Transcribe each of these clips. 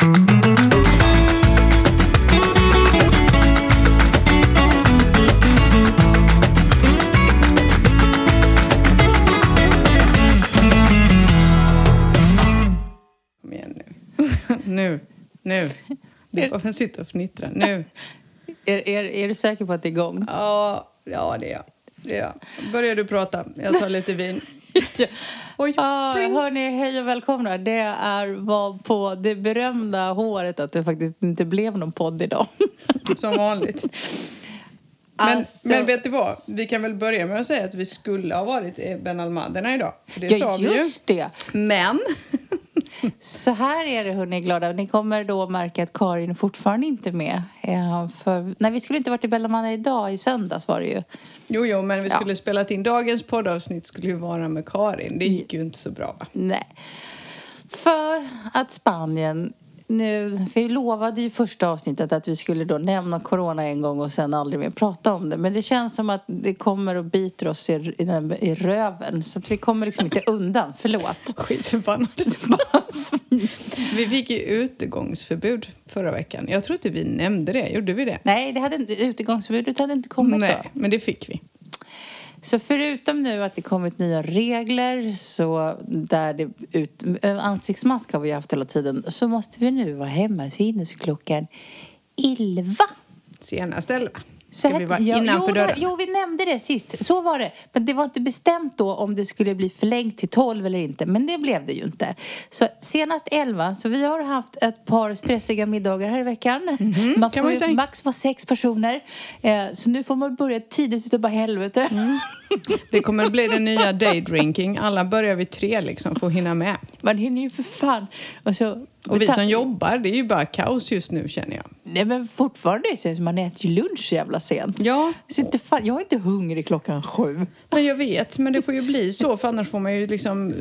Kom igen nu. nu. Nu. Du bara sitter och fnittrar. Nu. Är, är, är du säker på att det är igång? Ja, ja det är jag. Jag. Börjar du prata. Jag tar lite vin. Oj, Ah, hörni, hej och välkomna. Det är var på det berömda håret att det faktiskt inte blev någon podd idag. Som vanligt. Men, Alltså- men vet du vad? Vi kan väl börja med att säga att vi skulle ha varit i Ben Almaderna idag. Det ja, sa vi ju. just det. Men Så här är det, hörni, glada. Ni kommer då märka att Karin är fortfarande inte med. Eh, för, nej, vi skulle inte varit i Bellamana idag, i söndags var det ju. Jo, jo, men vi Ja. skulle spelat in dagens poddavsnitt skulle ju vara med Karin. Det gick ju inte så bra va? Nej. För att Spanien... Nu, vi lovade ju första avsnittet att vi skulle då nämna corona en gång och sen aldrig mer prata om det. Men det känns som att det kommer och biter oss i, i, i röven. Så att vi kommer liksom inte undan. Förlåt. Skitförbannad. vi fick ju utegångsförbud förra veckan. Jag tror inte vi nämnde det. Gjorde vi det? Nej, det hade, inte- utegångsförbudet hade inte kommit Nej, då. men det fick vi. Så förutom nu att det kommit nya regler så där det ut, eh, ansiktsmask har vi haft hela tiden så måste vi nu vara hemma sinnesklockan 11. Senast elva. Så här- vi vara ja, innanför jo, dörren? Jo, vi nämnde det sist. Så var det. Men det var inte bestämt då om det skulle bli förlängt till 12 eller inte. Men det blev det ju inte. Så senast 11. Så vi har haft ett par stressiga middagar här i veckan. man Mhm, kan får man ju max vara sex personer. Eh, så nu får man börja tidigt utav bara helvete. Mm. Det kommer att bli den nya daydrinking. Alla börjar vid tre liksom för att hinna med. Man hinner ju för fan. Och, så, Och vi som jobbar, det är ju bara kaos just nu känner jag. Nej men fortfarande är det så att man äter ju lunch jävla sent. Ja, Så inte fan, jag är inte hungrig klockan sju. Nej, jag vet, men det får ju bli så för annars får man ju liksom,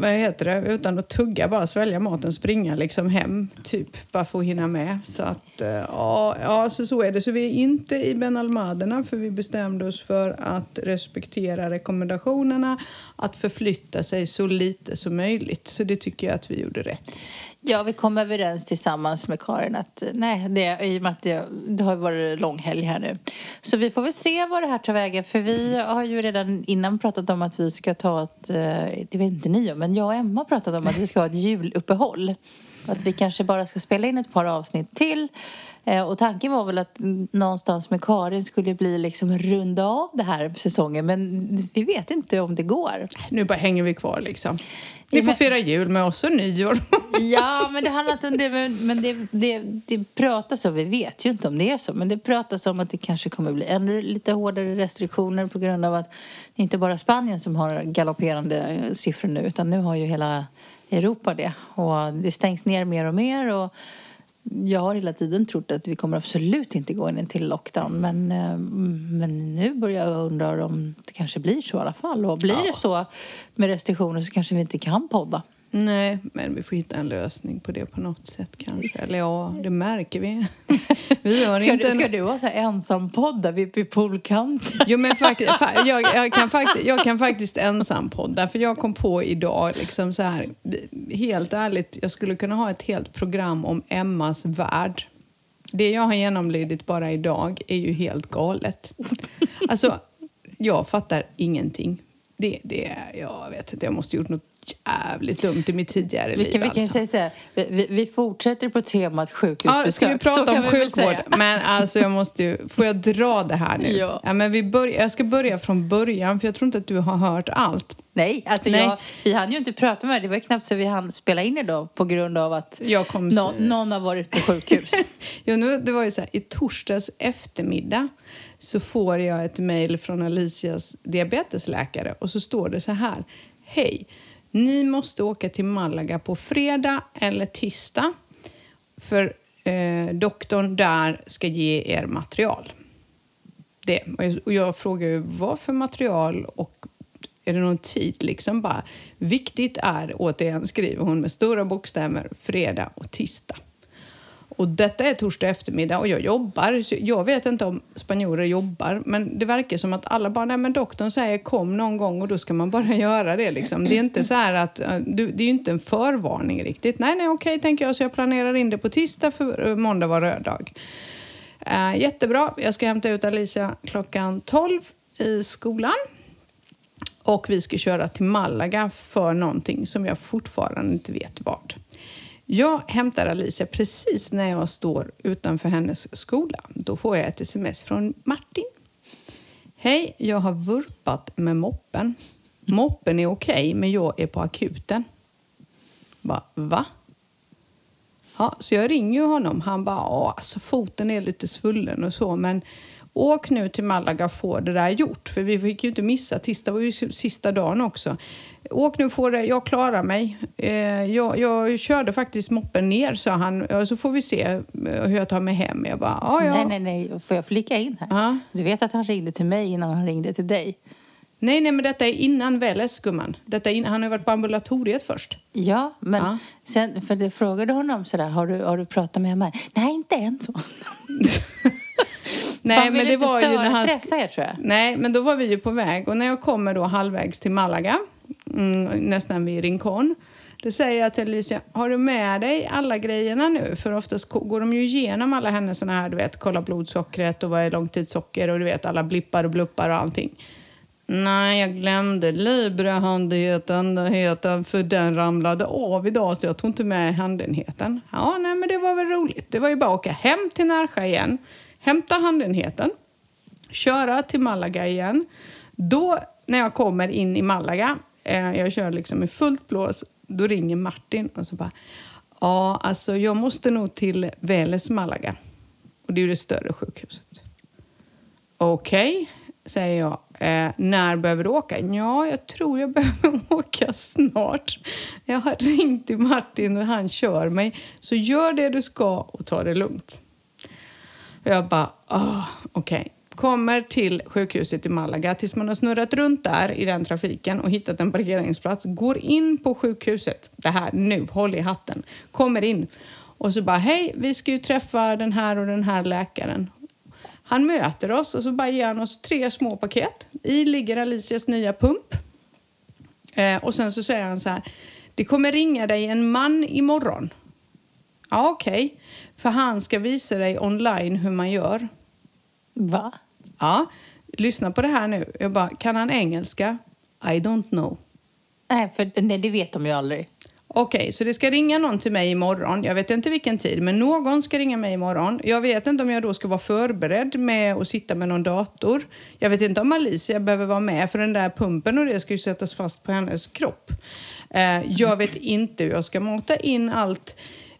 vad heter det, utan att tugga bara svälja maten, springa liksom hem, typ, bara för att hinna med. Så att, eh, ja, ja så, så är det. Så vi är inte i Ben Almaderna för vi bestämde oss för att respektera rekommendationerna att förflytta sig så lite som möjligt. Så det tycker jag att vi gjorde rätt. Ja, vi kom överens tillsammans med Karin att nej, det, i och med att det, det har varit långhelg här nu. Så vi får väl se vad det här tar vägen. För vi har ju redan innan pratat om att vi ska ta ett, eh, det vet inte ni om, men jag och Emma har pratat om att vi ska ha ett juluppehåll. Att vi kanske bara ska spela in ett par avsnitt till. Eh, Och tanken var väl att någonstans med Karin skulle bli liksom runda av det här säsongen. Men vi vet inte om det går. Nu bara hänger vi kvar liksom. Ni får fira jul med oss och nyår. Ja, men det handlar inte om det. Men det, det, det pratas om, vi vet ju inte om det är så, men det pratas om att det kanske kommer bli ännu lite hårdare restriktioner på grund av att det inte bara Spanien som har galopperande siffror nu, utan nu har ju hela Europa det. Och det stängs ner mer och mer. Och jag har hela tiden trott att vi kommer absolut inte gå in till lockdown. Men, eh, men nu börjar jag undra om det kanske blir så i alla fall. Och blir det så med restriktioner så kanske vi inte kan podda. Nej, men vi får hitta en lösning på det på något sätt kanske. Eller ja, det märker vi. Vi har Ska, inte du, en... ska du ha så här ensam podd där vid, vid poolkanten? Jo, men faktiskt, fa- jag, jag, kan faktiskt, jag kan faktiskt ensam podda. För jag kom på idag, liksom så här, helt ärligt, jag skulle kunna ha ett helt program om Emmas värld. Det jag har genomlidit bara idag är ju helt galet. Alltså, jag fattar ingenting. Det, det, jag vet inte, jag måste ha gjort något jävligt dumt i mitt tidigare Vi liv. kan, vi kan alltså. säga så här, vi, vi, fortsätter på temat sjukhusbesök. Ja, ska vi prata om sjukvård? Men alltså jag måste ju, får jag dra det här nu? Ja. men vi börjar, jag ska börja från början för jag tror inte att du har hört allt. Nej, alltså Nej. Jag, vi hann ju inte prata med det. Det var knappt så vi hann spela in idag på grund av att kom nå, någon har varit på sjukhus. Jo, nu, det var ju så här, i torsdags eftermiddag så får jag ett mejl från Alicias diabetesläkare och så står det så här. Hej, ni måste åka till Malaga på fredag eller tisdag för eh, doktorn där ska ge er material. Det. Och jag- frågar ju vad för material och är det någon tid liksom bara. Viktigt är, återigen skriver hon med stora bokstäver, fredag och tisdag. Och detta är torsdag eftermiddag och jag jobbar. Jag vet inte om spanjorer jobbar, men det verkar som att alla bara, nej men doktorn säger kom någon gång och då ska man bara göra det liksom. Det är inte så här att, eh, det är ju inte en förvarning riktigt. Nej, nej, okej, tänker jag, så jag planerar in det på tisdag för eh, måndag var röd dag. Uh, jättebra, jag ska hämta ut Alicia klockan 12 i skolan. Och vi ska köra till Malaga för någonting som jag fortfarande inte vet vad. Jag hämtar Alicia precis när jag står utanför hennes skola. Då får jag ett sms från Martin. Hej, jag har vurpat med moppen. Moppen är okej, okay, men jag är på akuten. Bara, va? Ja, så jag ringer ju honom. Han bara, alltså foten är lite svullen och så, men åk nu till Malaga och få det där gjort. För vi fick ju inte missa, tisdag var ju sista dagen också. Åk nu och få det, jag klarar mig. Eh, jag, jag körde faktiskt moppen ner, sa han. Så får vi se eh, hur jag tar mig hem. Jag bara, ja, ja. Nej, nej, nej. Får jag flika in här? Ja. Du vet att han ringde till mig innan han ringde till dig. Nej, nej, men detta är innan Veles, gumman. Detta in, han har varit på ambulatoriet först. Ja, men ja. sen, för det frågade honom sådär, har du, har du pratat med mig? Nej, inte än så. Nej, men det var ju när han... er, tror jag. Nej, men då var vi ju på väg. Och när jag kommer då halvvägs till Malaga, mm, nästan vid Rincon, då säger jag till Alicia, har du med dig alla grejerna nu? För oftast går de ju igenom alla hennes såna här, du vet, kolla blodsockret och vad är långtidssocker och du vet alla blippar och bluppar och allting. Nej, jag glömde Libre-handenheten, för den ramlade av idag så jag tog inte med handenheten. Ja, nej men det var väl roligt. Det var ju bara att åka hem till Närsja igen hämta handenheten, köra till Malaga igen. Då, när jag kommer in i Malaga, eh, jag kör liksom i fullt blås, då ringer Martin och så bara Ja, alltså jag måste nog till Veles Malaga. Och det är ju det större sjukhuset. Okej, okay, säger jag. Eh, när behöver du åka? Ja, jag tror jag behöver åka snart. Jag har ringt till Martin och han kör mig. Så gör det du ska och ta det lugnt. Och jag bara, oh, okej. Okay. Kommer till sjukhuset i Malaga tills man har snurrat runt där i den trafiken och hittat en parkeringsplats. Går in på sjukhuset. Det här nu, håll i hatten. Kommer in och så bara, hej, vi ska ju träffa den här och den här läkaren. Han möter oss och så bara ger han oss tre små paket. I ligger Alicias nya pump. Eh, och sen så säger han så här, det kommer ringa dig en man imorgon. Ja, okej. Okay. För han ska visa dig online hur man gör. Va? Ja. Lyssna på det här nu. Jag bara, kan han engelska? I don't know. Nej, för nej, det vet de ju aldrig. Okej, okay, så det ska ringa någon till mig imorgon. Jag vet inte vilken tid, men någon ska ringa mig imorgon. Jag vet inte om jag då ska vara förberedd med att sitta med någon dator. Jag vet inte om Alicia behöver vara med, för den där pumpen och det ska ju sättas fast på hennes kropp. Eh, jag vet inte hur jag ska mata in allt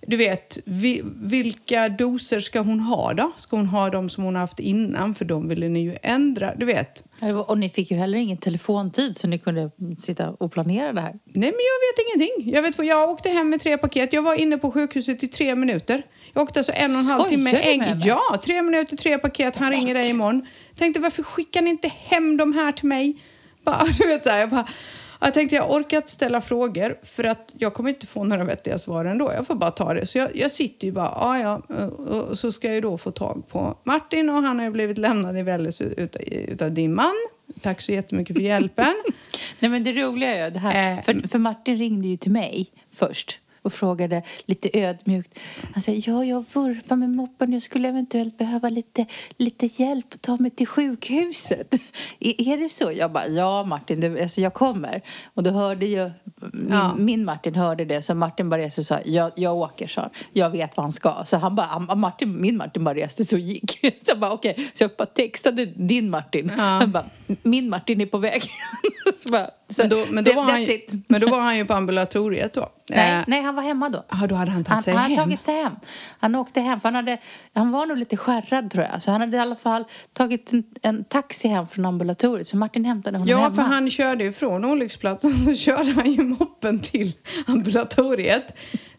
du vet, vi, vilka doser ska hon ha då? Ska hon ha de som hon har haft innan? För de ville ni ju ändra, du vet. Och ni fick ju heller ingen telefontid så ni kunde sitta och planera det här. Nej, men jag vet ingenting. Jag, vet, jag åkte hem med tre paket. Jag var inne på sjukhuset i tre minuter. Jag åkte alltså en och en halv timme. En, ja, tre minuter, tre paket. Han ringer dig imorgon. Tänkte, varför skickar ni inte hem de här till mig? Bara, du vet, så här, jag bara, jag tänkte jag orkar inte ställa frågor för att jag kommer inte få några vettiga svar ändå. Jag får bara ta det. Så jag, jag sitter ju bara, ja ja, och så ska jag då få tag på Martin och han har ju blivit lämnad i Välles utav, utav din man. Tack så jättemycket för hjälpen. Nej men det roliga är ju det här, äh, för, för Martin ringde ju till mig först och frågade lite ödmjukt. Han sa, ja, jag vurpar med moppen. Jag skulle eventuellt behöva lite, lite hjälp att ta mig till sjukhuset. är, är det så? Jag bara, ja Martin, det, alltså, jag kommer. Och då hörde ju min, ja. min Martin hörde det. Så Martin bara reste och sa, jag, jag åker, sa Jag vet vad han ska. Så han bara, Martin, min Martin bara reste och gick. Så jag bara, okej. Okay. Så jag bara textade din Martin. Ja. Han bara, min Martin är på väg. så bara, så men, då, men, då det, var han, ju, men då var han ju på ambulatoriet då? Nej, eh, nej han var hemma då. Ja, då hade han tagit sig han, hem? Han tagit sig hem. Han åkte hem, för han, hade, han var nog lite skärrad tror jag. Så han hade i alla fall tagit en, en taxi hem från ambulatoriet. Så Martin hämtade honom ja, hemma. Ja, för han körde ju från olycksplatsen så körde han ju moppen till ambulatoriet.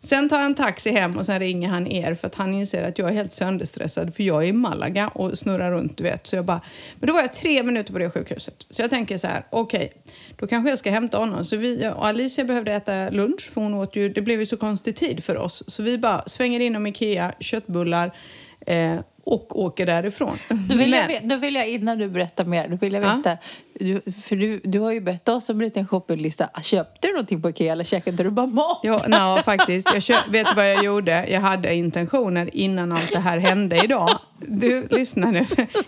Sen tar han taxi hem och sen ringer han er för att han inser att jag är helt sönderstressad för jag är i Malaga och snurrar runt, du vet. Så jag bara, men då var jag tre minuter på det sjukhuset. Så jag tänker så här, okej, okay, då kanske jag ska hämta honom. Så vi, och Alicia behövde äta lunch för hon åt ju, det blev ju så konstig tid för oss. Så vi bara svänger inom Ikea, köttbullar, eh, och åker därifrån. Då vill, Men... jag, då vill jag, innan du berättar mer, då vill jag veta, ja. Du, för du, du har ju bett oss om en liten shoppinglista. Köpte du någonting på Ikea eller käkade du bara mat? Ja, no, faktiskt. Jag köp, vet du vad jag gjorde? Jag hade intentioner innan allt det här hände idag. Du, lyssna nu.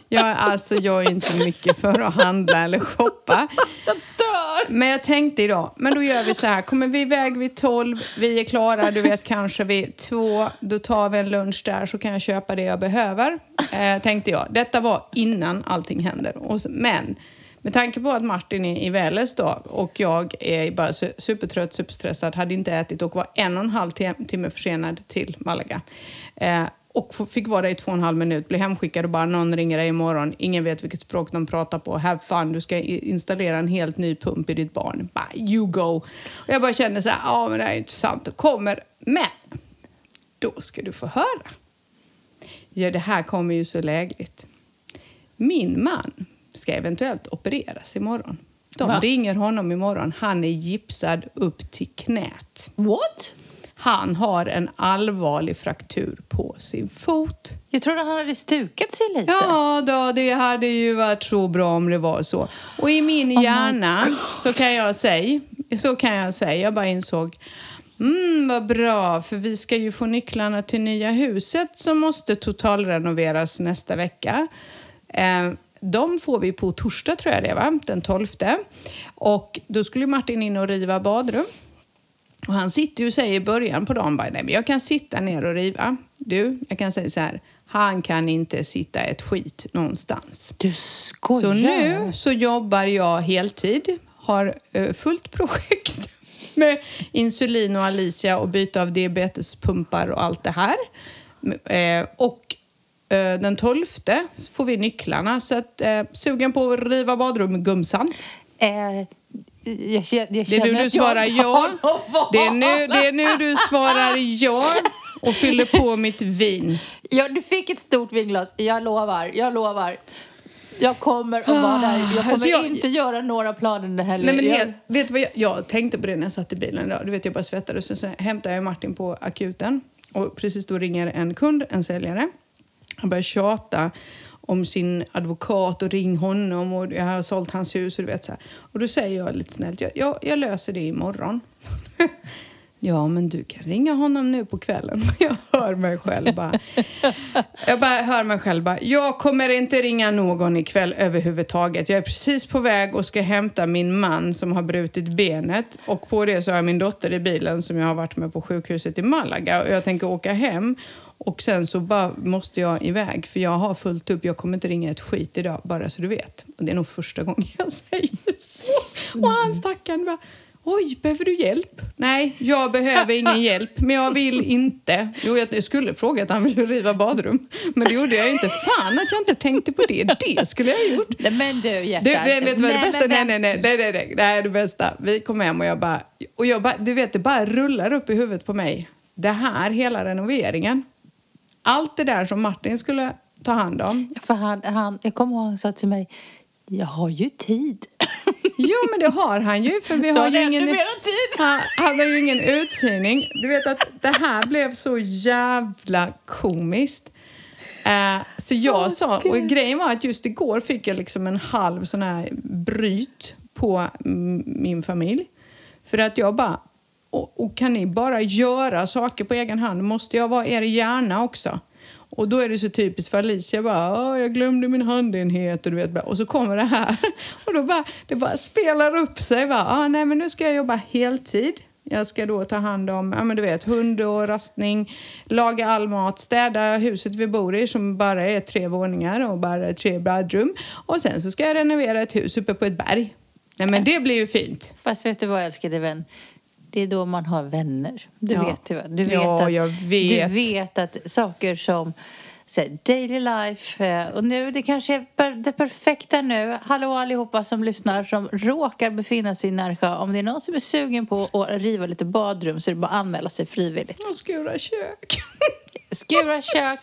Jag, alltså, jag är inte mycket för att handla eller shoppa. Men jag tänkte idag, men då gör vi så här. Kommer vi iväg vid tolv, vi är klara, du vet kanske vid två, då tar vi en lunch där så kan jag köpa det jag behöver. Eh, tänkte jag. Detta var innan allting händer. Och, men med tanke på att Martin är i Väles då och jag är bara supertrött, superstressad, hade inte ätit och var en och en halv timme försenad till Malaga. Eh, och fick vara där i två och en halv minut, blev hemskickad och bara någon ringer dig imorgon, ingen vet vilket språk de pratar på, have fun, du ska installera en helt ny pump i ditt barn. Bara, you go! Och jag bara kände så här, ja men det här är inte sant, det kommer. Men, då ska du få höra. Ja, det här kommer ju så lägligt. Min man ska eventuellt opereras imorgon. De Va? ringer honom imorgon. Han är gipsad upp till knät. What? Han har en allvarlig fraktur på sin fot. Jag trodde han hade stukat sig lite. Ja, då, det hade ju varit så bra om det var så. Och i min oh hjärna så kan jag säga, så kan jag säga, jag bara insåg Mm, vad bra, för vi ska ju få nycklarna till nya huset som måste totalrenoveras nästa vecka. Eh, de får vi på torsdag tror jag det va? den 12. Och då skulle Martin in och riva badrum. Och han sitter ju och säger i början på dagen bara, nej men jag kan sitta ner och riva. Du, jag kan säga så här, han kan inte sitta ett skit någonstans. Du skojar? Så nu så jobbar jag heltid, har uh, fullt projekt med insulin och Alicia och byte av diabetespumpar och allt det här. Uh, och den 12 får vi nycklarna, så att, sugen på att riva badrum, gumsan? jag, jag det är nu du svarar ja. Det är nu, det är nu du svarar ja och fyller på mitt vin. Ja, du fick ett stort vinglas. Jag lovar, jag lovar. Jag kommer att vara där. Jag kommer alltså jag, inte göra några planer heller. Nej, men helt, vet du vad jag, jag, tänkte på det när jag satt i bilen idag. Du vet, jag bara svettades. Så, så hämtade jag Martin på akuten. Och precis då ringer en kund, en säljare. Han börjar tjata om sin advokat och ring honom och jag har sålt hans hus och du vet så här. Och då säger jag lite snällt, jag, jag, jag löser det imorgon. ja, men du kan ringa honom nu på kvällen. Jag hör mig själv bara. Jag bara hör mig själv bara, jag kommer inte ringa någon ikväll överhuvudtaget. Jag är precis på väg och ska hämta min man som har brutit benet och på det så har jag min dotter i bilen som jag har varit med på sjukhuset i Malaga och jag tänker åka hem och sen så bara måste jag iväg för jag har fullt upp. Jag kommer inte ringa ett skit idag, bara så du vet. Och det är nog första gången jag säger så. Och han stackaren bara, oj, behöver du hjälp? Nej, jag behöver ingen hjälp, men jag vill inte. Jo, jag skulle fråga att han ville riva badrum, men det gjorde jag inte. Fan att jag inte tänkte på det. Det skulle jag ha gjort. Men du, hjärtat. Du, vet du vad det bästa? Nej, nej, nej, nej, nej, nej, det är det bästa. Vi kom hem och jag bara, och jag bara, du vet, det bara rullar upp i huvudet på mig. Det här, hela renoveringen allt det där som Martin skulle ta hand om. För han, han, jag kommer ihåg han sa till mig, jag har ju tid. Jo, men det har han ju. För vi har ju ingen, tid. Han, han har ju ingen uthyrning. Du vet att det här blev så jävla komiskt. Uh, så jag oh, sa, och grejen var att just igår fick jag liksom en halv sån här bryt på min familj. För att jag bara, och, och, kan ni bara göra saker på egen hand? Måste jag vara er hjärna också? Och då är det så typiskt för Alicia bara, jag glömde min handenhet och du vet, och så kommer det här och då bara, det bara spelar upp sig. Bara, ah, nej men nu ska jag jobba heltid. Jag ska då ta hand om ja, men du vet, hund och rastning, laga all mat, städa huset vi bor i som bara är tre våningar och bara tre badrum. Och sen så ska jag renovera ett hus uppe på ett berg. Nej men det blir ju fint. Fast vet du vad älskade vän? Det är då man har vänner. Du ja. vet, du vet ja, att, jag vet. Du vet att saker som, så här, daily life. eh, Och nu, det kanske är det perfekta nu. Hallå allihopa som lyssnar som råkar befinna sig i Närsjö. Om det är någon som är sugen på att riva lite badrum så är det bara att anmäla sig frivilligt. Och skura kök. Skura kök.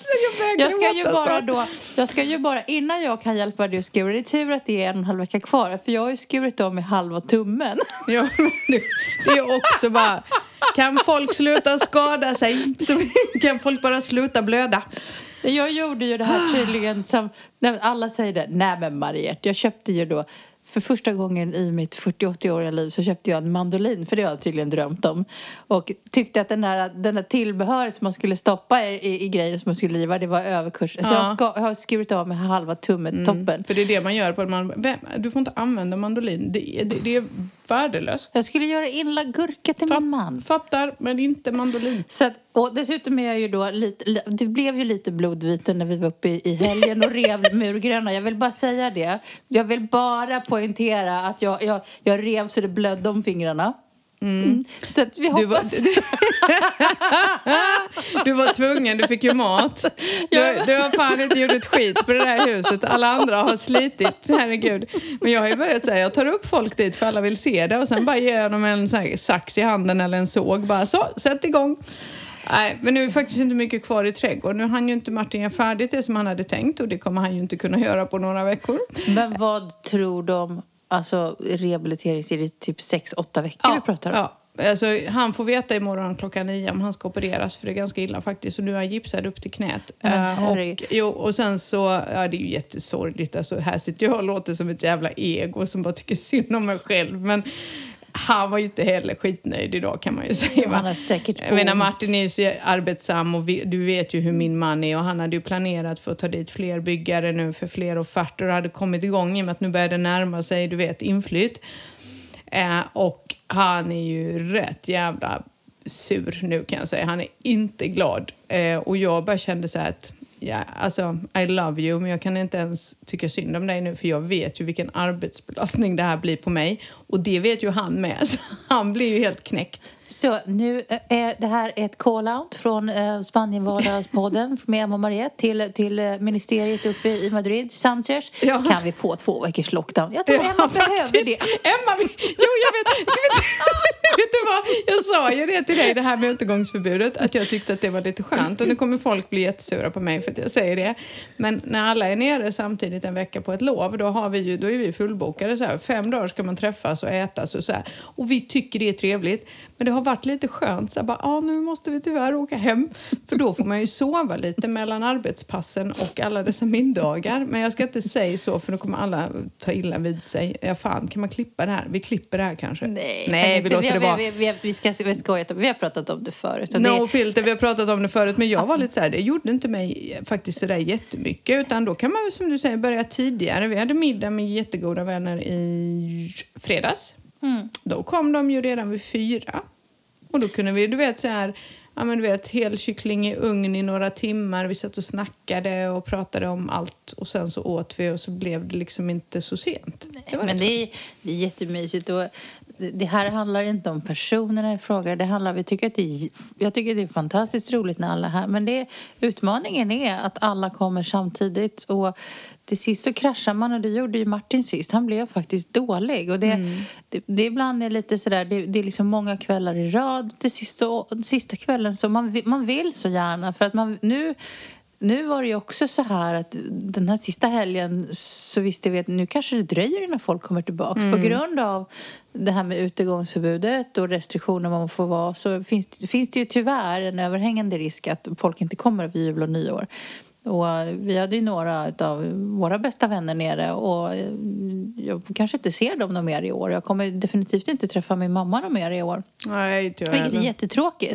Jag ska ju bara då, jag ska ju bara, innan jag kan hjälpa dig att skura, det är tur att det är en och en halv vecka kvar, för jag har ju skurit av med halva tummen. Ja, det, det är också bara... Kan folk sluta skada sig så kan folk bara sluta blöda. Jag gjorde ju det här tydligen som, alla säger det, nej men Mariette, jag köpte ju då för första gången i mitt 40-80-åriga liv så köpte jag en mandolin, för det har jag tydligen drömt om. Och tyckte att den där, den där tillbehöret som man skulle stoppa i, i, i grejer som man skulle riva, det var överkurs. Så Ja. jag, ska, jag har skurit av med halva tummen, toppen. För det är det man gör. på man, vem, Du får inte använda mandolin. Det, är- det, det är värdelöst. Jag skulle göra inlagd gurka till min man. Fattar, men inte mandolin. Så att, och dessutom är jag ju då lite, li- det blev ju lite blodvite när vi var uppe i, i helgen och rev murgröna. Jag vill bara säga det. Jag vill bara poängtera att jag, jag, jag rev så det blödde om fingrarna. Mm. Så att vi Du var, hoppas... du, du var tvungen, du fick ju mat. Du, du har fan inte gjort ett skit på det där huset. Alla andra har slitit, herregud. Men jag har ju börjat säga, jag tar upp folk dit för alla vill se det och sen bara ger jag dem en här sax i handen eller en såg. Bara så, sätt igång. Nej, men nu är faktiskt inte mycket kvar i trädgården. Nu hann ju inte Martin göra färdigt det som han hade tänkt och det kommer han ju inte kunna göra på några veckor. Men vad tror de, alltså rehabiliteringstid, det är typ 6-8 veckor vi pratar om? Ja. Alltså, han får veta imorgon klockan nio om han ska opereras för det är ganska illa faktiskt. Och nu är han gipsad upp till knät. Men herregud. och, jo, och sen så, ja det är ju jättesorgligt. Alltså, här sitter jag och låter som ett jävla ego som bara tycker synd om mig själv. Men han var ju inte heller skitnöjd idag kan man ju säga. va? Jag menar. Martin är ju så arbetsam och vi, du vet ju hur min man är och han hade ju planerat för att ta dit fler byggare nu för fler offerter och hade kommit igång i och med att nu börjar det närma sig, du vet, inflytt. Eh, och han är ju rätt jävla sur nu kan jag säga. Han är inte glad. Eh, och jag bara kände så här att, ja, alltså I love you men jag kan inte ens tycka synd om dig nu för jag vet ju vilken arbetsbelastning det här blir på mig. Och det vet ju han med. Så han blir ju helt knäckt. Så nu eh, är det här ett call-out från eh, Spanienvardagspodden med Emma och Mariette till, till eh, ministeriet uppe i Madrid, Sanchez. Ja. Kan vi få två veckors lockdown? Jag tror Emma behöver det. Emma, jo jag vet, jag vet, vet du vad? Jag sa ju det till dig, det här med utegångsförbudet, att jag tyckte att det var lite skönt. Och nu kommer folk bli jättesura på mig för att jag säger det. Men när alla är nere samtidigt en vecka på ett lov, då, har vi ju, då är vi fullbokade. Så här. Fem dagar ska man träffas och ätas och så här. Och vi tycker det är trevligt. Men det har varit lite skönt. Så bara, ah, nu måste vi tyvärr åka hem. För då får man ju sova lite mellan arbetspassen och alla dessa middagar. Men jag ska inte säga så för då kommer alla ta illa vid sig. Ja, fan, kan man klippa det här? Vi klipper det här kanske. Nej, Nej vi låter det vara. Vi, vi, vi, ska, vi, skojat om, vi har pratat om det förut. No det, filter, vi har pratat om det förut men jag var lite så här, det gjorde inte mig faktiskt sådär jättemycket utan då kan man som du säger börja tidigare. Vi hade middag med jättegoda vänner i fredags. Mm. Då kom de ju redan vid fyra. Och då kunde vi, du vet så här, ja men du vet helkyckling i ugn i några timmar. Vi satt och snackade och pratade om allt och sen så åt vi och så blev det liksom inte så sent. Det var men det är, det är jättemysigt. Och det- det här handlar inte om personerna i fråga. Det handlar, vi tycker att det jag tycker det är fantastiskt roligt när alla är här. Men det, utmaningen är att alla kommer samtidigt. Och till sist så kraschar man och det gjorde ju Martin sist. Han blev faktiskt dålig. Och det, det, det ibland är lite sådär, det, det är liksom många kvällar i rad. Till sist så, sista kvällen så man, man vill så gärna. För att man nu nu var det ju också så här att den här sista helgen så visste vi att nu kanske det dröjer innan folk kommer tillbaka. På grund av det här med utegångsförbudet och restriktioner var man får vara så finns, finns det ju tyvärr en överhängande risk att folk inte kommer vid jul och nyår. Och vi hade ju några av våra bästa vänner nere och eh, jag kanske inte ser dem någon mer i år. Jag kommer definitivt inte träffa min mamma någon mer i år. Nej, inte jag Vilket är heller. jättetråkigt.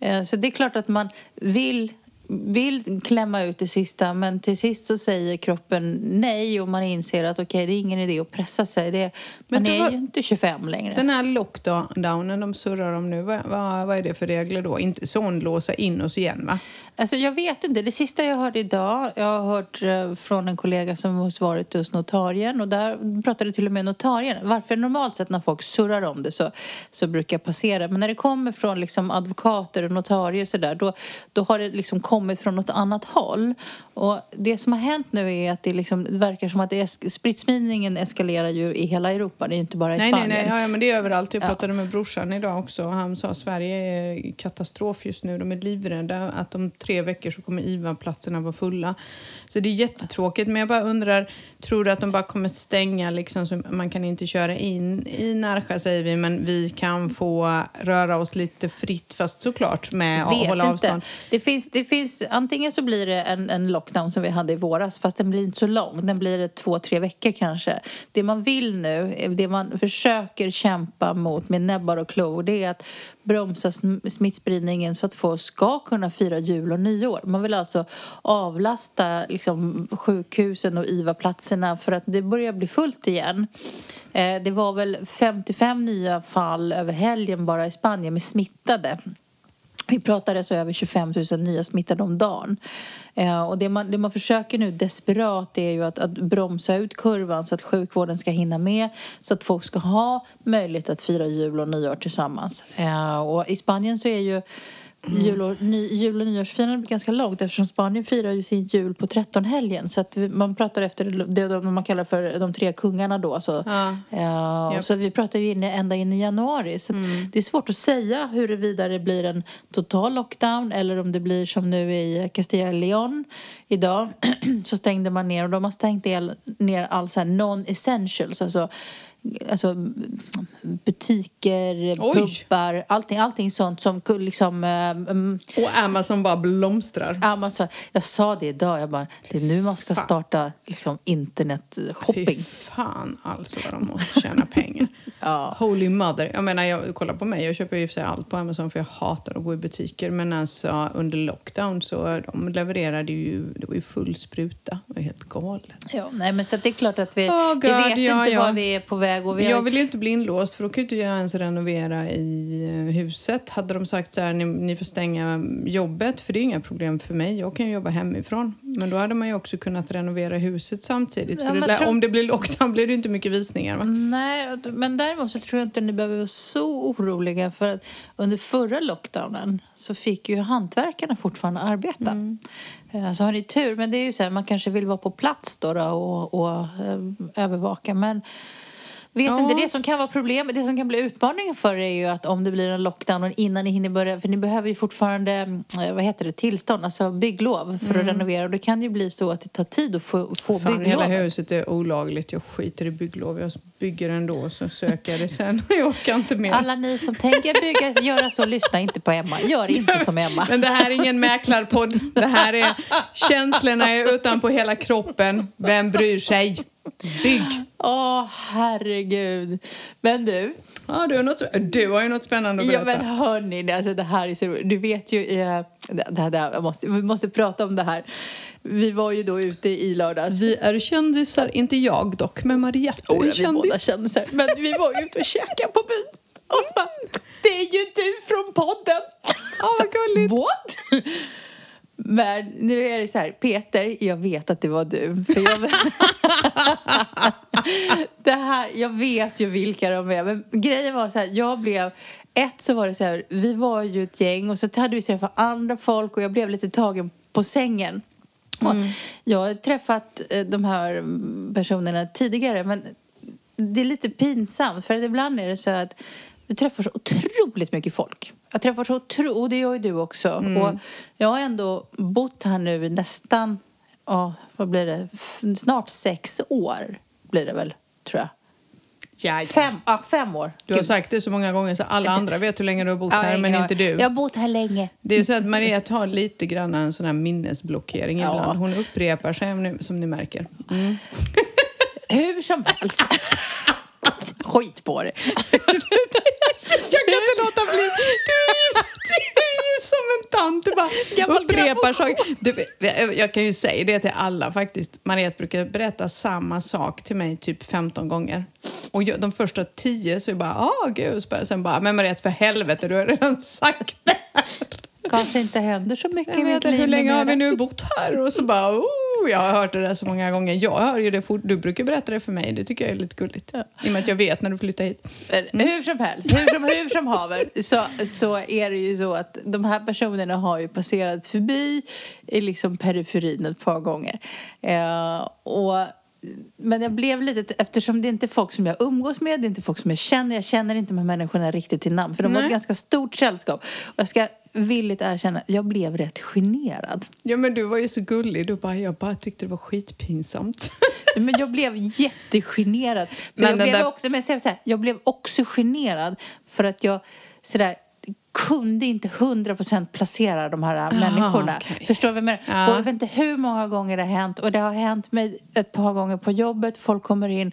Eh, Så det är klart att man vill, vill klämma ut det sista men till sist så säger kroppen nej och man inser att okej, det är ingen idé att pressa sig. Det, Men man är var- ju inte 25 längre. Den här lockdownen de surrar om nu, vad, vad, vad är det för regler då? Inte sån låsa in oss igen va? Alltså jag vet inte. Det sista jag hörde idag, jag har hört eh, från en kollega som har varit hos notarien och där pratade till och med notarien. Varför normalt sett när folk surrar om det så, så brukar jag passera. Men när det kommer från liksom advokater och notarier och sådär då, då har det liksom kommit från något annat håll. Och det som har hänt nu är att det, liksom, det verkar som att es- sprittspridningen eskalerar ju i hela Europa. Det är ju inte bara i Nej, nej, Spanien. nej. Ja, ja, men det är överallt. Jag Ja. pratade med brorsan idag också. och Han sa att Sverige är katastrof just nu. De är livrädda att om tre veckor så kommer IVA-platserna vara fulla. Så det är jättetråkigt. Men jag bara undrar, tror du att de bara kommer stänga liksom så man kan inte köra in i Närsjö säger vi, men vi kan få röra oss lite fritt fast såklart med att hålla inte. avstånd. Det finns, det finns, antingen så blir det en, en lockdown som vi hade i våras fast den blir inte så lång. Den blir två, tre veckor kanske. Det man vill nu, det man försöker kämpa mot med näbbar och klor det är att bromsa smittspridningen så att folk ska kunna fira jul och nyår. Man vill alltså avlasta liksom, sjukhusen och IVA-platserna för att det börjar bli fullt igen. Eh, det var väl 55 nya fall över helgen bara i Spanien med smittade. Vi pratade så över 25 000 nya smittade om dagen. Eh, och det man, det man försöker nu desperat är ju att, att bromsa ut kurvan så att sjukvården ska hinna med så att folk ska ha möjlighet att fira jul och nyår tillsammans. Eh, och i Spanien så är ju jul och, ny, jul och nyårsfirandet ganska långt eftersom Spanien firar ju sin jul på 13-helgen. Så att vi, man pratar efter det de- man kallar för de tre kungarna då. Så, Ja. eh, Japp. så vi pratar ju inne, ända in i januari. Så att det är svårt att säga huruvida det blir en total lockdown eller om det blir som nu i Castilla León idag. så stängde man ner och de har stängt ner all non-essentials. Alltså, alltså butiker, Oj. pubbar, allting, allting sånt som liksom... mm, Och Amazon bara blomstrar. Amazon, jag sa det idag, jag bara, det är nu man ska Fan. starta liksom, internetshopping. Fy fan alltså vad de måste tjäna pengar. Ja. Holy mother. Jag menar, jag, kolla på mig. Jag köper ju för sig allt på Amazon för jag hatar att gå i butiker. Men alltså under lockdown så de levererade ju, det var ju full spruta. Det var helt galet. Ja, nej, men så det är klart att vi, Oh, vi God, vet ja, inte ja. var vi är på väg. Och vi har, Jag vill ju inte bli inlåst för då kan ju inte jag ens renovera i eh, huset. Hade de sagt så här, ni, ni får stänga jobbet för det är inga problem för mig. Jag kan ju jobba hemifrån. Men då hade man ju också kunnat renovera huset samtidigt. Ja, det tror- om det blir lockdown blir det ju inte mycket visningar va? Nej, men däremot så tror jag inte ni behöver vara så oroliga för att under förra lockdownen så fick ju hantverkarna fortfarande arbeta. Mm. Eh, Så har ni tur, men det är ju så här, man kanske vill vara på plats då, då och, och eh, övervaka. Men vet Ja. inte, det som kan vara problemet, det som kan bli utmaningen för er är ju att om det blir en lockdown och innan ni hinner börja, för ni behöver ju fortfarande, eh, vad heter det, tillstånd, alltså bygglov för att renovera. Och det kan ju bli så att det tar tid att få, få Fan, bygglov. hela huset är olagligt. Jag skiter i bygglov. Jag bygger ändå så söker jag det sen. Jag orkar inte mer. Alla ni som tänker bygga, göra så, lyssna inte på Emma. Gör inte som Emma. Men det här är ingen mäklarpodd. Det här är känslorna är utanpå hela kroppen. Vem bryr sig? Bygg! Åh, herregud. Men du, Ja, du, har något, du har ju något spännande att ja, berätta. men hörni, alltså det här är så roligt. Du vet ju, eh, det här, det här, jag måste, vi måste prata om det här. Vi var ju då ute i lördags. Vi är kändisar, inte jag dock, men Mariette Oh, är vi båda kändis. kände så här. Men vi var ju ute och käkade på byn. Och så bara, det är ju du från podden. Ja, vad gulligt. What? Men nu är det så här, Peter, jag vet att det var du. För jag, det här, jag vet ju vilka de är. Men grejen var så här, jag blev... Ett så var det så här, vi var ju ett gäng och så hade vi träffat andra folk och jag blev lite tagen på sängen. Och Jag har träffat eh, de här mm, personerna tidigare men det är lite pinsamt för att ibland är det så att vi träffar så otroligt mycket folk. Jag träffar så otro- och det gör ju du också. Och jag har ändå bott här nu i nästan, ja, vad blir det, snart sex år blir det väl, tror jag. Ja, ja. Fem, ja, fem år. Du har Gud. sagt det så många gånger så alla andra vet hur länge du har bott Ja, här, men inte du. Jag har bott här länge. Det är så att Mariette har lite grann en sån här minnesblockering Ja. ibland. Hon upprepar sig som ni märker. Hur som helst. Skit på det. Jag kan inte låta bli. Du är ju, du är ju som en tant. Du bara upprepar saker. Jag kan ju säga det till alla faktiskt. Mariette brukar berätta samma sak till mig typ 15 gånger. Och jag, de första tio så är jag bara, ah gud. Sen bara, men Mariette för helvete, du har redan sagt det här. Kanske inte händer så mycket Jag i mitt vet liv hur länge har vi nu bott här? Och så bara, oh, jag har hört det där så många gånger. Jag hör ju det fort. Du brukar berätta det för mig. Det tycker jag är lite gulligt. Ja. I och med att jag vet när du flyttar hit. Men Hur som helst, hur som, hur som haver så, så är det ju så att de här personerna har ju passerat förbi i liksom periferin ett par gånger. Eh, och, men jag blev lite, eftersom det inte är folk som jag umgås med, det är inte folk som jag känner, jag känner inte de här människorna riktigt till namn. För de var Nej. ett ganska stort sällskap. Och jag ska villigt erkänna, jag blev rätt generad. Ja, men du var ju så gullig. Du bara, jag bara tyckte det var skitpinsamt. Men jag blev jättegenerad. För Men jag, blev där- också, men så här, jag blev också generad för att jag sådär, kunde inte 100% placera de här människorna. okej. Förstår du vad jag menar? Ja. Och jag vet inte hur många gånger det har hänt. Och det har hänt mig ett par gånger på jobbet. Folk kommer in.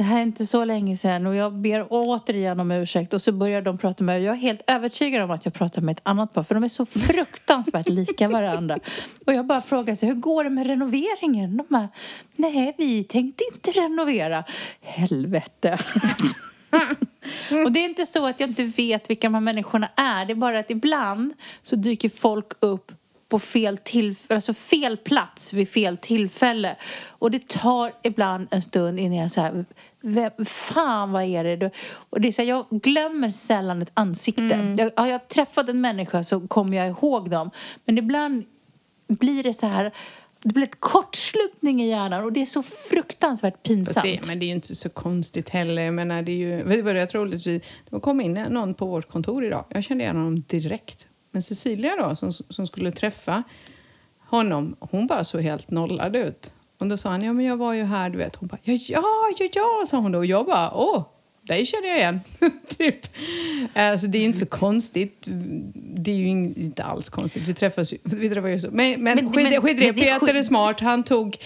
Det här är inte så länge sedan och jag ber återigen om ursäkt och så börjar de prata med mig. Jag är helt övertygad om att jag pratar med ett annat par för de är så fruktansvärt lika varandra. Och jag bara frågar sig, hur går det med renoveringen? De bara, nej vi tänkte inte renovera. Helvete. Och det är inte så att jag inte vet vilka de här människorna är. Det är bara att ibland så dyker folk upp på fel, tillf- alltså fel plats vid fel tillfälle. Och det tar ibland en stund innan jag så vem, fan vad är det? du-" Och det är så här, jag glömmer sällan ett ansikte. Jag, har jag träffat en människa så kommer jag ihåg dem. Men ibland blir det så här, det blir ett kortslutning i hjärnan och det är så fruktansvärt pinsamt. det, men det är ju inte så konstigt heller. Jag menar, det är ju, vet du vad det är rätt roligt? Vi, det kom in någon på vårt kontor idag. Jag kände igen honom direkt. Men Cecilia då, som, som skulle träffa honom, hon bara såg helt nollad ut. Och då sa han, ja men jag var ju här, du vet. Hon bara, ja, ja, ja, ja, sa hon då. Och jag bara, åh, dig känner jag igen. typ. Alltså det är ju inte så konstigt. Det är ju inte alls konstigt. Vi träffas ju, vi träffas ju så. Men, men, Men- skit, men- skit i det. Peter är smart. Han tog...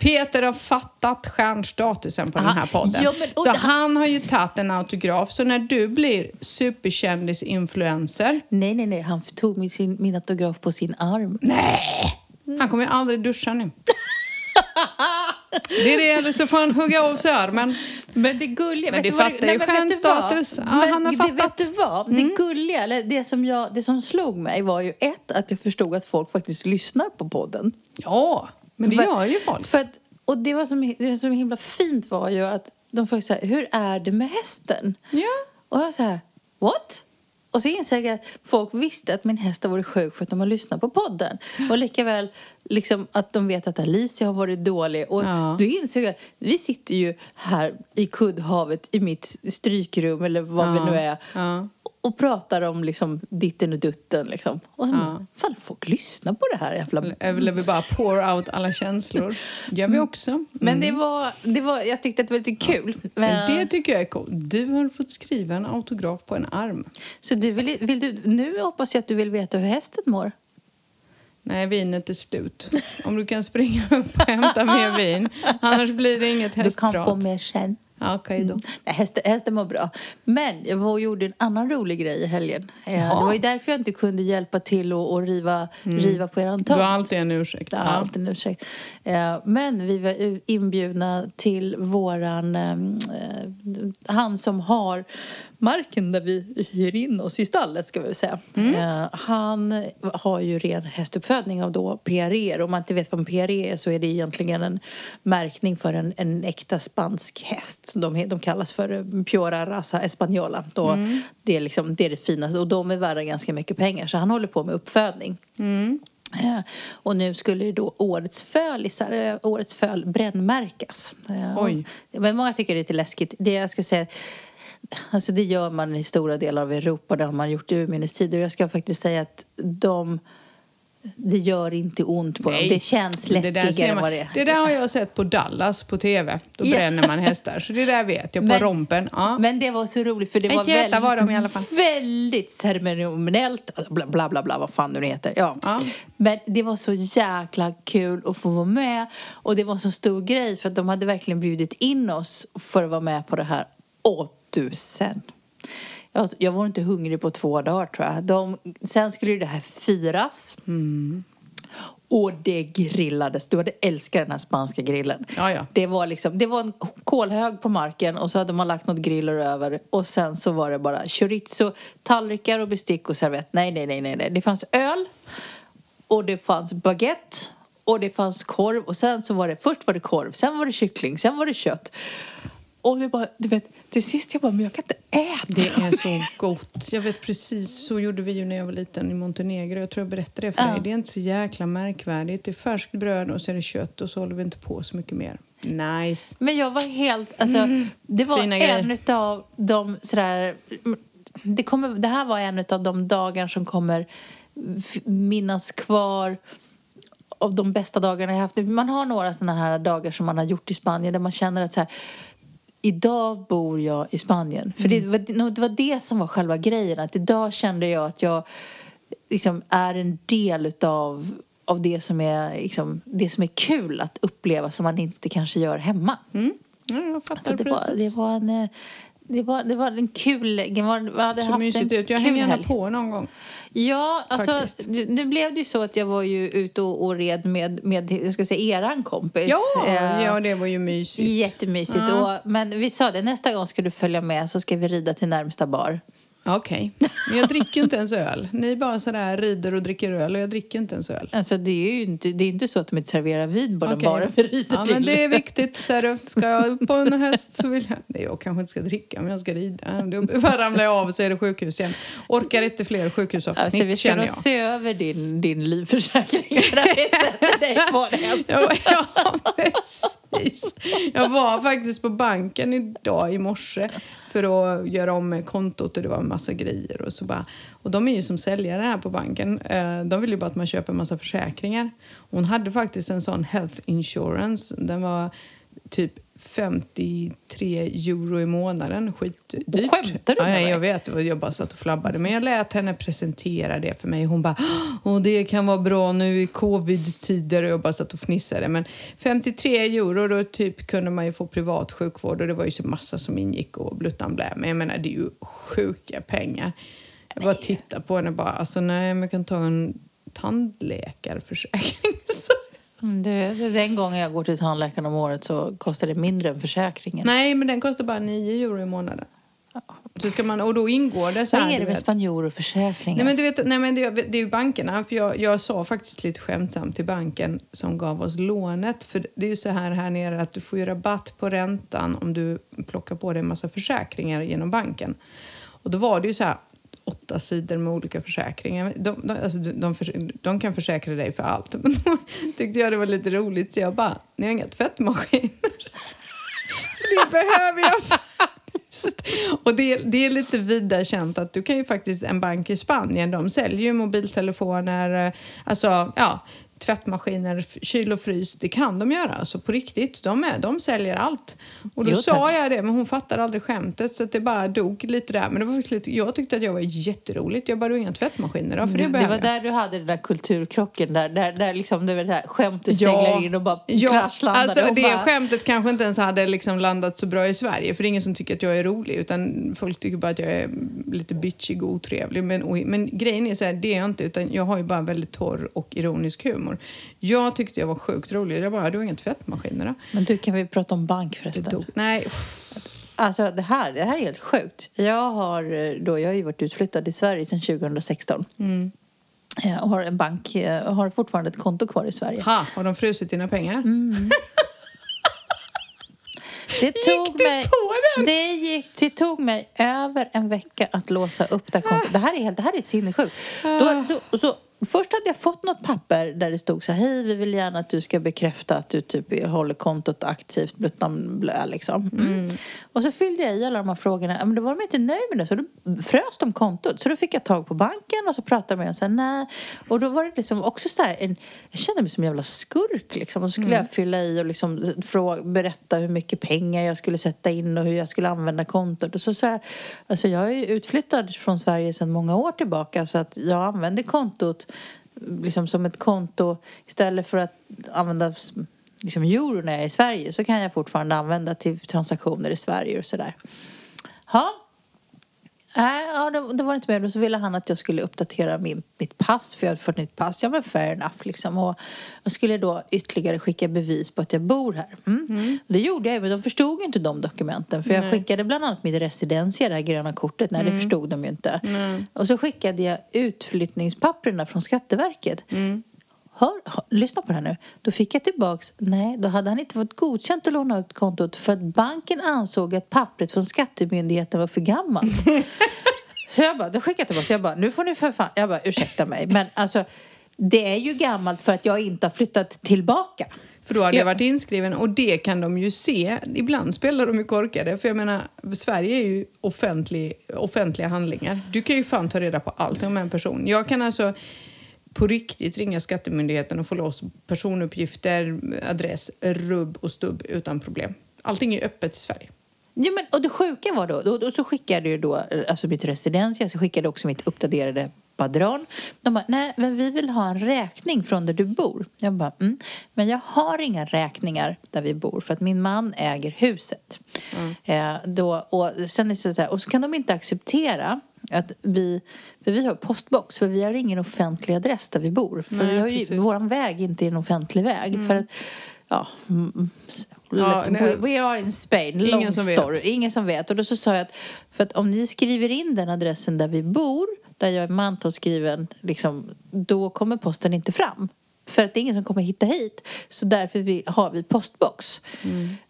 Peter har fattat stjärnstatusen på den Aha. här podden. Ja, men- och så han har ju tagit en autograf. Så när du blir superkändis-influencer... Nej, nej, nej. Han tog min, min autograf på sin arm. Nej! Han kommer ju aldrig duscha nu. Det är det, eller så får han hugga av sig armen. Men det gulliga... Men du fattar ju stjärnstatus. Ja, han har det- fattat. Mm. Vet du vad? Det gulliga, eller det som, jag, det som slog mig var ju ett, att jag förstod att folk faktiskt lyssnar på podden. Ja, men det För- gör ju folk. För att, och det, var som, det som himla fint var ju att de frågade så här, hur är det med hästen? Ja. Och jag så här, what? Och så insåg jag att folk visste att min häst har varit sjuk för att de har lyssnat på podden. Och likaväl liksom att de vet att Alicia har varit dålig. Och Ja. då insåg jag att vi sitter ju här i kuddhavet i mitt strykrum eller vad vi Ja. nu är. Ja. Och pratar om liksom ditten och dutten liksom. Och så, Ja. fan folk lyssnar på det här jävla Eller vi bara pour out alla känslor. gör vi också. Men det var, det var, jag tyckte att det var lite kul. Men det tycker jag är coolt. Du har fått skriva en autograf på en arm. Så du vill, vill du, nu hoppas jag att du vill veta hur hästen mår. Nej, vinet är slut. Om du kan springa upp och hämta mer vin. Annars blir det inget Du kan hästprat. få mer sen. Ja, Okej då. Nej, hästen, hästen mår bra. Men jag var och gjorde en annan rolig grej i helgen. Eh, Jaha. Det var ju därför jag inte kunde hjälpa till och, och riva, riva på eran Du tomt. har alltid en ursäkt. Ja, Ja. alltid en ursäkt. Eh, Men vi var inbjudna till våran... eh, Han som har marken där vi hyr in oss i stallet, ska vi väl säga. Eh, Han har ju ren hästuppfödning av då PRE. Om man inte vet vad en PRE är så är det egentligen en märkning för en, en äkta spansk häst. De, de kallas för eh, Piora Raza Española. Då det, är liksom, det är det finaste och de är värda ganska mycket pengar. Så han håller på med uppfödning. Eh, Och nu skulle då årets fölisar, eh, årets föl brännmärkas. Oj. Men många tycker det är lite läskigt. Det jag ska säga, alltså det gör man i stora delar av Europa, det har man gjort i urminnes tider. Jag ska faktiskt säga att de, det gör inte ont på dem. Det känns läskigare än vad det är. Det där har jag sett på Dallas på tv. Då bränner man hästar. Så det där vet jag. På Men- rompen. Ja. Men det var så roligt för det En var jätta var de i alla fall. väldigt ceremoniellt, bla bla bla, bla vad fan nu det heter. Ja. Ja. Men det var så jäkla kul att få vara med och det var så stor grej för att de hade verkligen bjudit in oss för att vara med på det här. Åh du sen. Jag, jag var inte hungrig på två dagar tror jag. De, sen skulle ju det här firas. Och det grillades. Du hade älskat den här spanska grillen. Ja, ja. Det var liksom, det var en kolhög på marken och så hade man lagt något griller över och sen så var det bara chorizo, tallrikar och bestick och servett. Nej, nej, nej, nej, nej. Det fanns öl och det fanns baguette och det fanns korv och sen så var det, först var det korv, sen var det kyckling, sen var det kött. Och det bara, du vet, till sist jag bara, men jag kan inte äta Det är så gott. Jag vet precis, så gjorde vi ju när jag var liten i Montenegro. Jag tror jag berättade det för Ja. dig. Det är inte så jäkla märkvärdigt. Det är färskt bröd och så är det kött och så håller vi inte på så mycket mer. Nice. Men jag var helt, alltså, det var Fina en utav de sådär, det, kommer, det här var en utav de dagar som kommer minnas kvar av de bästa dagarna jag haft. Man har några sådana här dagar som man har gjort i Spanien där man känner att så här, idag bor jag i Spanien. För det, var, det var det som var själva grejen, att idag kände jag att jag liksom är en del utav av det som, är, liksom, det som är kul att uppleva som man inte kanske gör hemma. Mm. Ja, jag fattar Alltså det, var, precis. det, var en, eh, det, var, det var en kul... Det var, vi hade så haft mysigt en ut. Jag hänger gärna på någon gång. Ja, alltså nu blev det ju så att jag var ju ute och, och red med, med, jag ska säga, eran kompis. Ja, Eh, ja, det var ju mysigt. Jättemysigt. Ja. Och, men vi sa det, nästa gång ska du följa med så ska vi rida till närmsta bar. Okej. Men jag dricker inte ens öl. Ni bara sådär rider och dricker öl och jag dricker inte ens öl. Alltså det är ju inte, det är inte så att de inte serverar vin den Okej. baren vi rider Ja, till. men det är viktigt. Ser du. Ska jag på en häst så vill jag... Nej, jag kanske inte ska dricka, men jag ska rida. Då bara ramlar jag av så är det sjukhus igen. Orkar inte fler sjukhusavsnitt, Alltså, vi ska känner nog se över din, din livförsäkring för att dig på en häst. Ja, ja, precis. Jag var faktiskt på banken idag i morse för att göra om kontot och det var en massa grejer. Och, så bara, och de är ju som säljare här på banken. Eh, de vill ju bara att man köper en massa försäkringar. Hon hade faktiskt en sån health insurance. Den var typ 53 euro i månaden. Skitdyrt. Skämtar du ja, nej? Jag vet, jag bara satt och flabbade. Men jag lät henne presentera det för mig. Hon bara, Åh, det kan vara bra nu i covid-tider. Och jag bara satt och fnissade. Men 53 euro, då typ kunde man ju få privat sjukvård. Och det var ju så massa som ingick och bluttan blä. Men jag menar, det är ju sjuka pengar. Jag bara tittar på henne och bara, alltså nej, men jag kan ta en tandläkarförsäkring. Så- Mm, det, den gången jag går till tandläkaren om året så kostar det mindre än försäkringen. nej, men den kostar bara 9 euro i månaden. Så ska man, och då ingår det så här, Vad är det du med vet. spanjorförsäkringar? Nej men, du vet, nej, men det, det är ju bankerna. För jag, jag sa faktiskt lite skämtsamt till banken som gav oss lånet. För det är ju så här här nere att du får ju rabatt på räntan om du plockar på dig en massa försäkringar genom banken. Och då var det ju så här åtta sidor med olika försäkringar. De, de, alltså, de, de, de kan försäkra dig för allt. Men då tyckte jag det var lite roligt så jag bara, ni har inga tvättmaskiner? För det behöver jag faktiskt. Och det, det är lite vida känt att du kan ju faktiskt, en bank i Spanien, de säljer ju mobiltelefoner, eh, alltså ja, tvättmaskiner, kyl och frys. Det kan de göra, alltså på riktigt. De, är, de säljer allt. Och då Jo, sa jag det, men hon fattade aldrig skämtet så att det bara dog lite där. Men det var faktiskt lite, jag tyckte att jag var jätteroligt. Jag bara, du inga tvättmaskiner då? För det, det, det var jag. där du hade den där kulturkrocken där, där, där liksom det var det här skämtet seglar in och bara ja, kraschlandade. alltså det bara, skämtet kanske inte ens hade liksom landat så bra i Sverige för det är ingen som tycker att jag är rolig utan folk tycker bara att jag är lite bitchig och otrevlig. Men, men grejen är så här, det är jag inte utan jag har ju bara väldigt torr och ironisk humor. Jag tyckte jag var sjukt rolig. Jag bara, du har inga tvättmaskiner då? Men du, kan vi prata om bank förresten? Nej. Alltså det här, det här är helt sjukt. Jag har, eh, då, jag har ju varit utflyttad i Sverige sedan 2016. Mm. Jag har en bank, jag har fortfarande ett konto kvar i Sverige. ha, har de frusit dina pengar? Mm. Det tog du mig, på den? Det, gick, det tog mig över en vecka att låsa upp det här kontot. Det här är, helt, det här är sinnessjukt. Då, då, så, först hade jag fått något papper där det stod så här, hej vi vill gärna att du ska bekräfta att du typ håller kontot aktivt, bluttan blö liksom. Mm. Och så fyllde jag i alla de här frågorna, men då var de inte nöjda med det så då frös de kontot. Så då fick jag tag på banken och så pratade med dem så här, nej. Och då var det liksom också så här, en, jag kände mig som en jävla skurk liksom. Och så skulle jag fylla i och liksom fråga, berätta hur mycket pengar jag skulle sätta in och hur jag skulle använda kontot. Och så sa jag, alltså jag är ju utflyttad från Sverige sedan många år tillbaka så att jag använder kontot liksom som ett konto istället för att använda liksom euro när jag är i Sverige så kan jag fortfarande använda till transaktioner i Sverige och sådär. Ja. Nej, ja, det, det var inte med. Och så ville han att jag skulle uppdatera min, mitt pass, för jag hade fått nytt pass. Ja, men fair enough liksom. Och jag skulle då ytterligare skicka bevis på att jag bor här. Mm. Det gjorde jag, men de förstod ju inte de dokumenten. För jag skickade bland annat mitt residensia, det här gröna kortet. Nej, det förstod de ju inte. Och så skickade jag utflyttningspapperna från Skatteverket. Hör, hör, lyssna på det här nu. Då fick jag tillbaks, nej, då hade han inte fått godkänt att låna ut kontot för att banken ansåg att pappret från Skattemyndigheten var för gammalt. Så jag bara, då skickade jag tillbaka, jag bara, nu får ni för fan, jag bara, ursäkta mig, men alltså det är ju gammalt för att jag inte har flyttat tillbaka. För då hade Ja. jag varit inskriven och det kan de ju se. Ibland spelar de ju korkade. För jag menar, Sverige är ju offentlig, offentliga handlingar. Du kan ju fan ta reda på allt om en person. Jag kan alltså på riktigt ringa Skattemyndigheten och få loss personuppgifter, adress, rubb och stubb utan problem. Allting är öppet i Sverige. Ja, men, och det sjuka var då, då, då så skickade jag då alltså mitt residensia, så skickade jag också mitt uppdaterade padron. De bara, nej men vi vill ha en räkning från där du bor. Jag bara, mm. Men jag har inga räkningar där vi bor för att min man äger huset. Eh, då, och, sen är det så här, och så kan de inte acceptera att vi, för vi har postbox, för vi har ingen offentlig adress där vi bor. För Nej, vi har ju, våran väg inte är en offentlig väg. För att, ja, mm, mm, Ja, nej. we, are in Spain, Ingen long som vet. story. Ingen som vet. Och då så sa jag att, för att om ni skriver in den adressen där vi bor, där jag är mantalsskriven, liksom, då kommer posten inte fram. För att det är ingen som kommer hitta hit. Så därför vi, har vi postbox.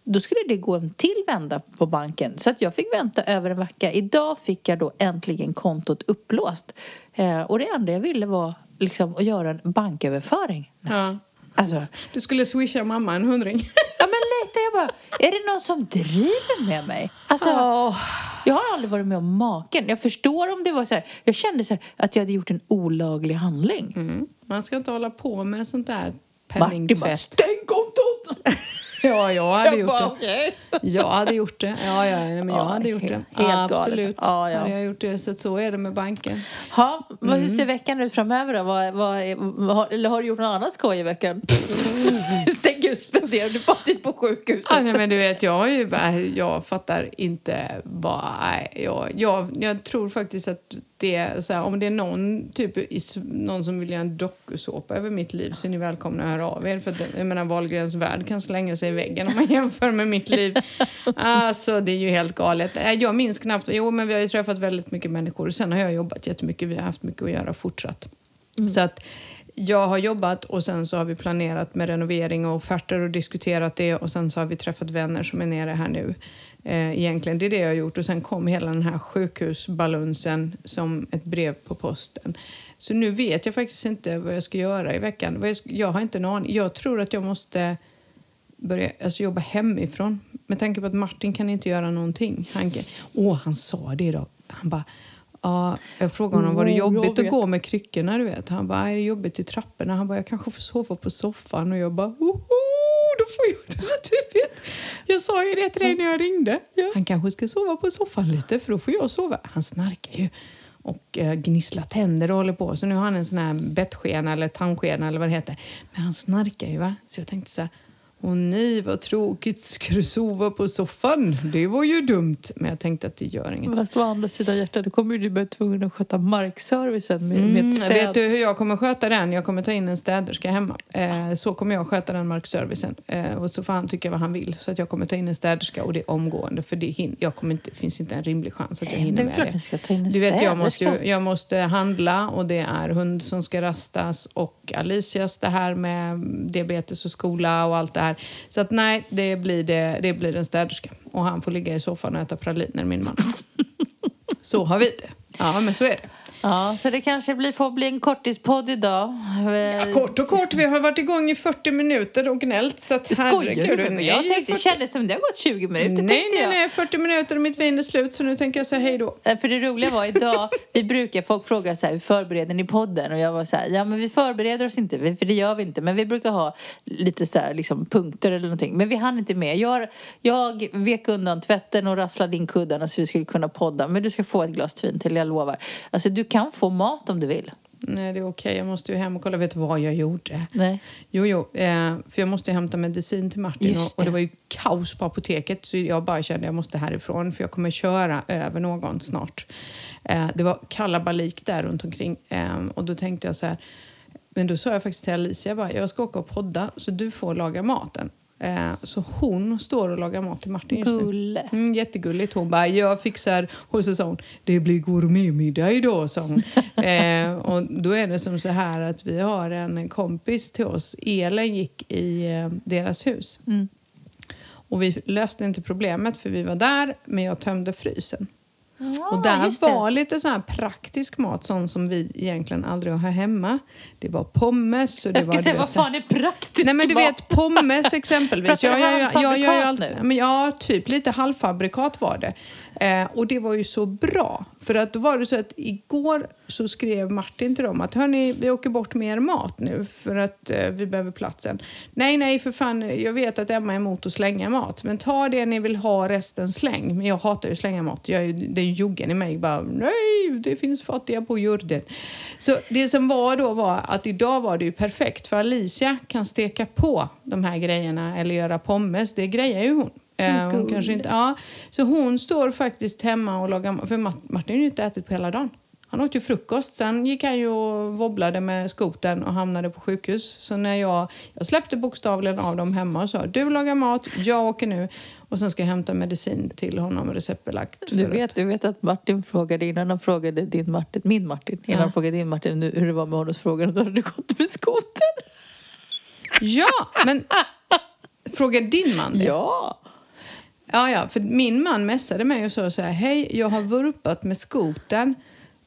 Då skulle det gå en till vända på banken. Så att jag fick vänta över en vecka. Idag fick jag då äntligen kontot upplåst. Eh, och det enda jag ville var liksom att göra en banköverföring. Ja. Alltså, Du skulle swisha mamma en hundring. Ja men lite, jag bara, är det någon som driver med mig? Alltså, Åh. Jag har aldrig varit med om maken. Jag förstår om det var så här, jag kände så här, att jag hade gjort en olaglig handling. Mm. Man ska inte hålla på med sånt där Martin bara, penningtvätt. stäng kontot! Ja, jag hade Jag gjort bara, det. okej. Jag hade gjort det. Ja, ja, nej, men jag Ja, hade gjort det. helt. Absolut. Ja, ja. Hade jag gjort det. Så, så är det med banken. Ha, vad, Mm. hur ser veckan ut framöver då? Vad, vad, vad, har- eller har du gjort något annat skoj i veckan? ju, spenderar du bara tid på sjukhuset? Ja, nej, men du vet, jag, ju, jag fattar inte vad... Jag, jag, jag tror faktiskt att det så här, om det är någon, typ, någon som vill göra en dokusåpa över mitt liv så är ni välkomna att höra av er. För att, jag menar, Wahlgrens värld kan slänga sig i väggen om man jämför med mitt liv. Alltså, det är ju helt galet. Eh, Jag minns knappt. Jo, men vi har ju träffat väldigt mycket människor. Sen har jag jobbat jättemycket. Vi har haft mycket att göra fortsatt. Så att jag har jobbat och sen så har vi planerat med renovering och offerter och diskuterat det och sen så har vi träffat vänner som är nere här nu. Eh, egentligen, det är det jag har gjort och sen kom hela den här sjukhusbalansen som ett brev på posten. Så nu vet jag faktiskt inte vad jag ska göra i veckan. Jag, har inte en aning. Jag tror att jag måste börja alltså jobba hemifrån. Med tanke på att Martin kan inte göra någonting. Han, kan- åh, han sa det idag. Han bara, ja, jag frågade honom, var det jobbigt att gå med kryckorna? Du vet? Han bara, är det jobbigt i trapporna? Han bara, jag kanske får sova på soffan. Och jag bara, oho, då får jag det så typiskt. Jag sa ju det till dig när jag ringde. Han kanske ska sova på soffan lite, för då får jag sova. Han snarkar ju och eh, gnisslar tänder och håller på. Så nu har han en sån här bettskena eller tandskena eller vad det heter. Men han snarkar ju va. Så jag tänkte så här, Åh nej vad tråkigt, ska du sova på soffan? Det var ju dumt. Men jag tänkte att det gör inget. Fast å andra sidan hjärtat, då kommer du bli tvungen att sköta markservicen med, med Mm, ett städ. vet du hur jag kommer sköta den? Jag kommer ta in en städerska hemma. Eh, så kommer jag sköta den markservicen. Eh, och så får han tycka vad han vill. Så att jag kommer ta in en städerska och det är omgående. För det hin- jag kommer inte, finns inte en rimlig chans att jag hinner med det. ni ska ta in en Du vet, jag måste, ju, jag måste handla och det är hund som ska rastas och Alicias det här med diabetes och skola och allt det här. Så att nej, det blir, det, det blir en städerska. Och han får ligga i soffan och äta praliner, min man. Så har vi det. Ja, men så är det. Ja, så det kanske blir, får bli en kortispodd idag. Ja, kort och kort, vi har varit igång i 40 minuter och gnällt. Så att Skojar du nej, Jag tänkte, det 40 kändes som det har gått 20 minuter. Nej, nej, nej, 40 minuter och mitt vin är slut så nu tänker jag säga hej då. Nej, För det roliga var idag, vi brukar, folk frågar så här, hur förbereder ni podden? Och jag var så här, ja men vi förbereder oss inte, för det gör vi inte. Men vi brukar ha lite så här, liksom punkter eller någonting. Men vi hann inte med. Jag, jag vek undan tvätten och rasslade in kuddarna så vi skulle kunna podda. Men du ska få ett glas vin till, jag lovar. Alltså du kan få mat om du vill. Nej, det är okej. Jag måste ju hem och kolla. Vet du vad jag gjorde? Nej. Jo, jo. Eh, för jag måste ju hämta medicin till Martin Just och, och det det. var ju kaos på apoteket så jag bara kände att jag måste härifrån för jag kommer köra över någon snart. Eh, det var kalabalik där runt omkring eh, och då tänkte jag så här men då sa jag faktiskt till Alicia, jag, bara, jag ska åka och podda så du får laga maten. Eh, så hon står och lagar mat till Martin just nu. Gulle. Mm, jättegulligt. Hon bara, jag fixar... Och så sa hon, det blir gourmetmiddag idag, sa hon. eh, och då är det som så här att vi har en kompis till oss. Elen gick i eh, deras hus. Mm. Och vi löste inte problemet för vi var där, men jag tömde frysen. Ja, och där var lite så här praktisk mat, sån som vi egentligen aldrig har hemma. Det var pommes och det Jag var... skulle säga, du vad fan är praktiskt Nej men du mat? vet pommes exempelvis. Jag, jag, jag, jag, allt, nu? men ja, typ lite halvfabrikat var det. Eh, och det var ju så bra. För att då var det så att igår så skrev Martin till dem att hörni, vi åker bort med er mat nu för att eh, vi behöver platsen. Nej, nej, för fan, jag vet att Emma är emot att slänga mat, men ta det ni vill ha, resten släng. Men jag hatar ju att slänga mat. Jag är, ju- det är ju juggen i mig bara, nej, det finns fattiga på jorden. Så det som var då var att idag var det ju perfekt för Alicia kan steka på de här grejerna eller göra pommes. Det grejer ju hon. Eh, hon kanske inte, ja. Så hon står faktiskt hemma och lagar. För Mart- Martin har ju inte ätit på hela dagen. Han åt ju frukost. Sen gick han ju och wobblade med skoten och hamnade på sjukhus. Så när jag, jag släppte bokstavligen av dem hemma och sa du lagar mat, jag åker nu. Och sen ska jag hämta medicin till honom receptbelagt. Du att- vet, du vet att Martin frågade innan han frågade din Martin, min Martin, innan Ja. han frågade din Martin hur det var med honom så frågade han, då hade du gått med skoten. Ja, men frågar din man det? Ja! Ja, ja, för min man messade mig och sa så här, hej, jag har vurpat med skoten.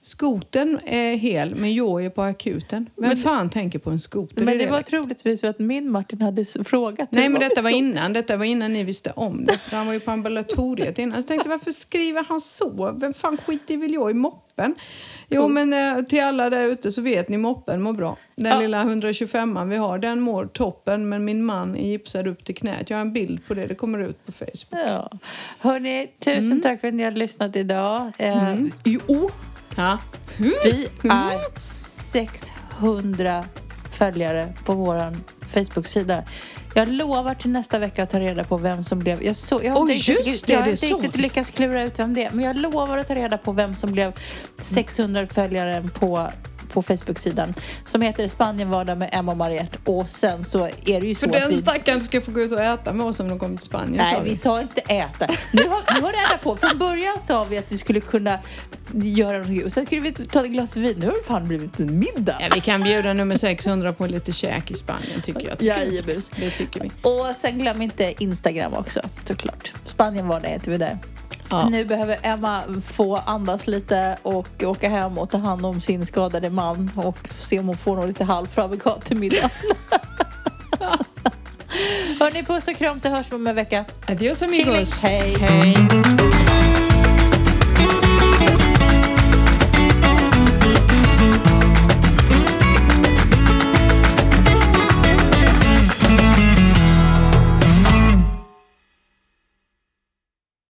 Skoten är hel, men jag är på akuten. Vem Men- fan tänker på en skoter Men det var troligtvis för att min Martin hade frågat. Nej, men detta var innan. Detta var innan ni visste om det. För han var ju på ambulatoriet innan. Så tänkte jag, varför skriver han så? Vem fan skiter väl jag i moppen? Jo, men eh, till alla där ute så vet ni moppen mår bra. Den Ja. lilla 125an vi har, den mår toppen. Men min man är gipsad upp till knät. Jag har en bild på det. Det kommer ut på Facebook. Ja. Hörni, tusen Mm. tack för att ni har lyssnat idag. Eh, Jo, Ja. vi är 600 följare på vår Facebook-sida. Jag lovar till nästa vecka att ta reda på vem som blev... Jag, så, jag har Oj, inte riktigt, det, jag har inte riktigt lyckats klura ut vem det är. Men jag lovar att ta reda på vem som blev 600 följare på, på Facebook-sidan. Som heter Spanien vardag med Emma och Mariette. Och sen så är det ju så För att den vi... stackaren ska få gå ut och äta med oss om de kommer till Spanien. Nej, sa vi sa inte äta. Nu har, nu har det på. Från början sa vi att vi skulle kunna göra något och sen skulle vi ta ett glas vin. Nu har det fan blivit en middag. Ja, vi kan bjuda nummer 600 på lite käk i Spanien tycker jag. Tycker? Jajebus. Det tycker vi. Och sen glöm inte Instagram också, såklart. Spanien var det heter vi där. Ja. Nu behöver Emma få andas lite och åka hem och ta hand om sin skadade man och se om hon får något lite halvfabrikat till middag. Hörni, puss och kram så hörs vi om en vecka. Adios amigos. Tjingeling. Hej. Hej.